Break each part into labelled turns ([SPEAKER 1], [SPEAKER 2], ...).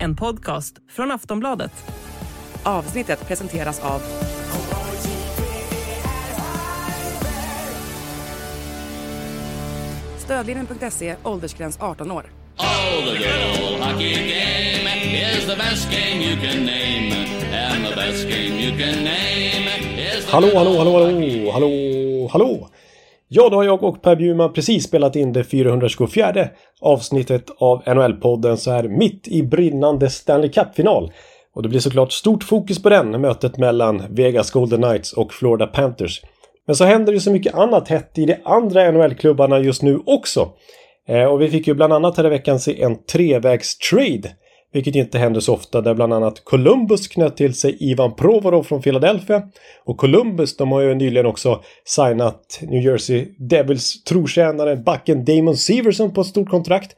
[SPEAKER 1] en podcast från Aftonbladet.
[SPEAKER 2] Avsnittet presenteras av Stödlinjen.se, åldersgräns 18 år.
[SPEAKER 3] Oh, the good hockey game is the best game you can name. And the best game you can name is the
[SPEAKER 4] Hallå, hallå, hallå, hallå, hallå, hallå! Ja, då har jag och Per Bjurman precis spelat in det 424 avsnittet av NHL-podden så här mitt i brinnande Stanley Cup-final. Och det blir såklart stort fokus på den, mötet mellan Vegas Golden Knights och Florida Panthers. Men så händer det så mycket annat hett i de andra NHL-klubbarna just nu också. Eh, och vi fick ju bland annat här i veckan se en trevägs-trade. Vilket inte händer så ofta där bland annat Columbus knöt till sig Ivan Provorov från Philadelphia. Och Columbus de har ju nyligen också signat New Jersey Devils trotjänare backen Damon Severson på ett stort kontrakt.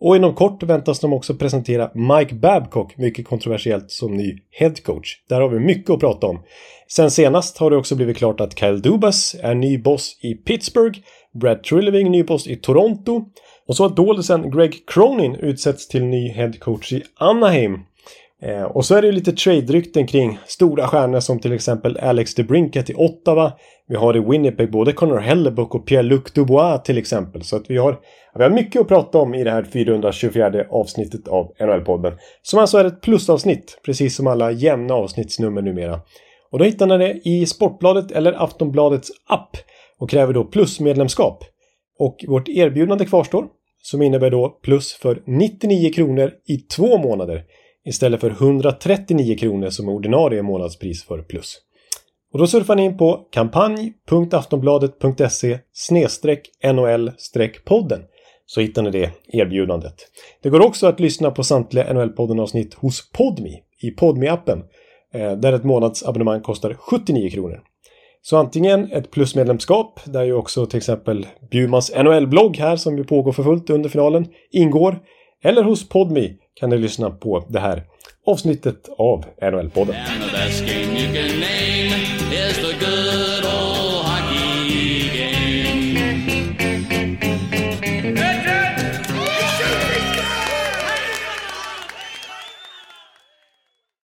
[SPEAKER 4] Och inom kort väntas de också presentera Mike Babcock, mycket kontroversiellt, som ny headcoach. Där har vi mycket att prata om. Sen senast har det också blivit klart att Kyle Dubas är ny boss i Pittsburgh, Brad Trilleving ny boss i Toronto och så har doldisen Greg Cronin utsetts till ny headcoach i Anaheim. Eh, och så är det ju lite trade-rykten kring stora stjärnor som till exempel Alex DeBrinket i Ottawa. Vi har i Winnipeg både Connor Hellebuck och Pierre-Luc Dubois till exempel. Så att vi har, vi har mycket att prata om i det här 424 avsnittet av NHL-podden. Som alltså är ett plusavsnitt, precis som alla jämna avsnittsnummer numera. Och då hittar ni det i Sportbladet eller Aftonbladets app och kräver då plusmedlemskap. Och vårt erbjudande kvarstår som innebär då plus för 99 kronor i två månader istället för 139 kronor som ordinarie månadspris för plus. Och då surfar ni in på kampanj.aftonbladet.se nol podden så hittar ni det erbjudandet. Det går också att lyssna på samtliga NHL-podden avsnitt hos Podmi i podmi appen eh, där ett månadsabonnemang kostar 79 kronor. Så antingen ett plusmedlemskap där ju också till exempel Bjurmans NHL-blogg här som ju pågår för fullt under finalen ingår. Eller hos Podmi kan du lyssna på det här avsnittet av NHL-podden.